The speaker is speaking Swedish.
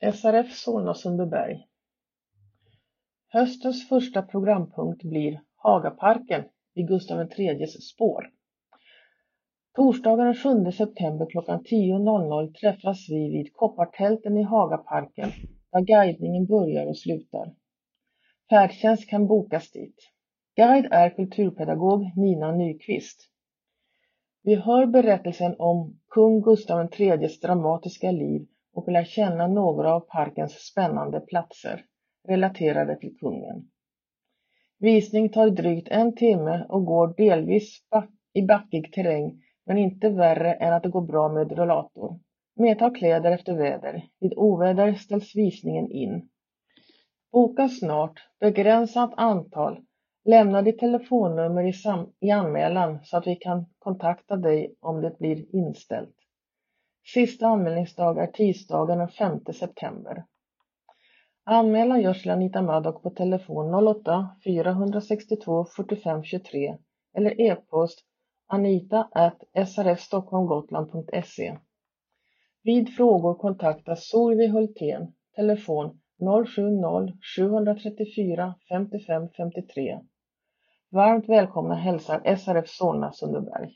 SRF Solna Sundbyberg Höstens första programpunkt blir Hagaparken vid Gustav IIIs spår. Torsdagen den 7 september klockan 10.00 träffas vi vid Koppartälten i Hagaparken där guidningen börjar och slutar. Färdtjänst kan bokas dit. Guide är kulturpedagog Nina Nyqvist. Vi hör berättelsen om kung Gustav IIIs dramatiska liv och lär känna några av parkens spännande platser relaterade till kungen. Visning tar drygt en timme och går delvis i backig terräng men inte värre än att det går bra med rullator. Medta kläder efter väder. Vid oväder ställs visningen in. Boka snart, begränsat antal. Lämna ditt telefonnummer i, i anmälan så att vi kan kontakta dig om det blir inställt. Sista anmälningsdag är tisdagen den 5 september. Anmälan görs till Anita Maddock på telefon 08-462 45 23 eller e-post anita srfstockholmgotland.se. Vid frågor kontaktas Solveig Hultén, telefon 070-734 55 53. Varmt välkomna hälsar SRF Solna Sundbyberg.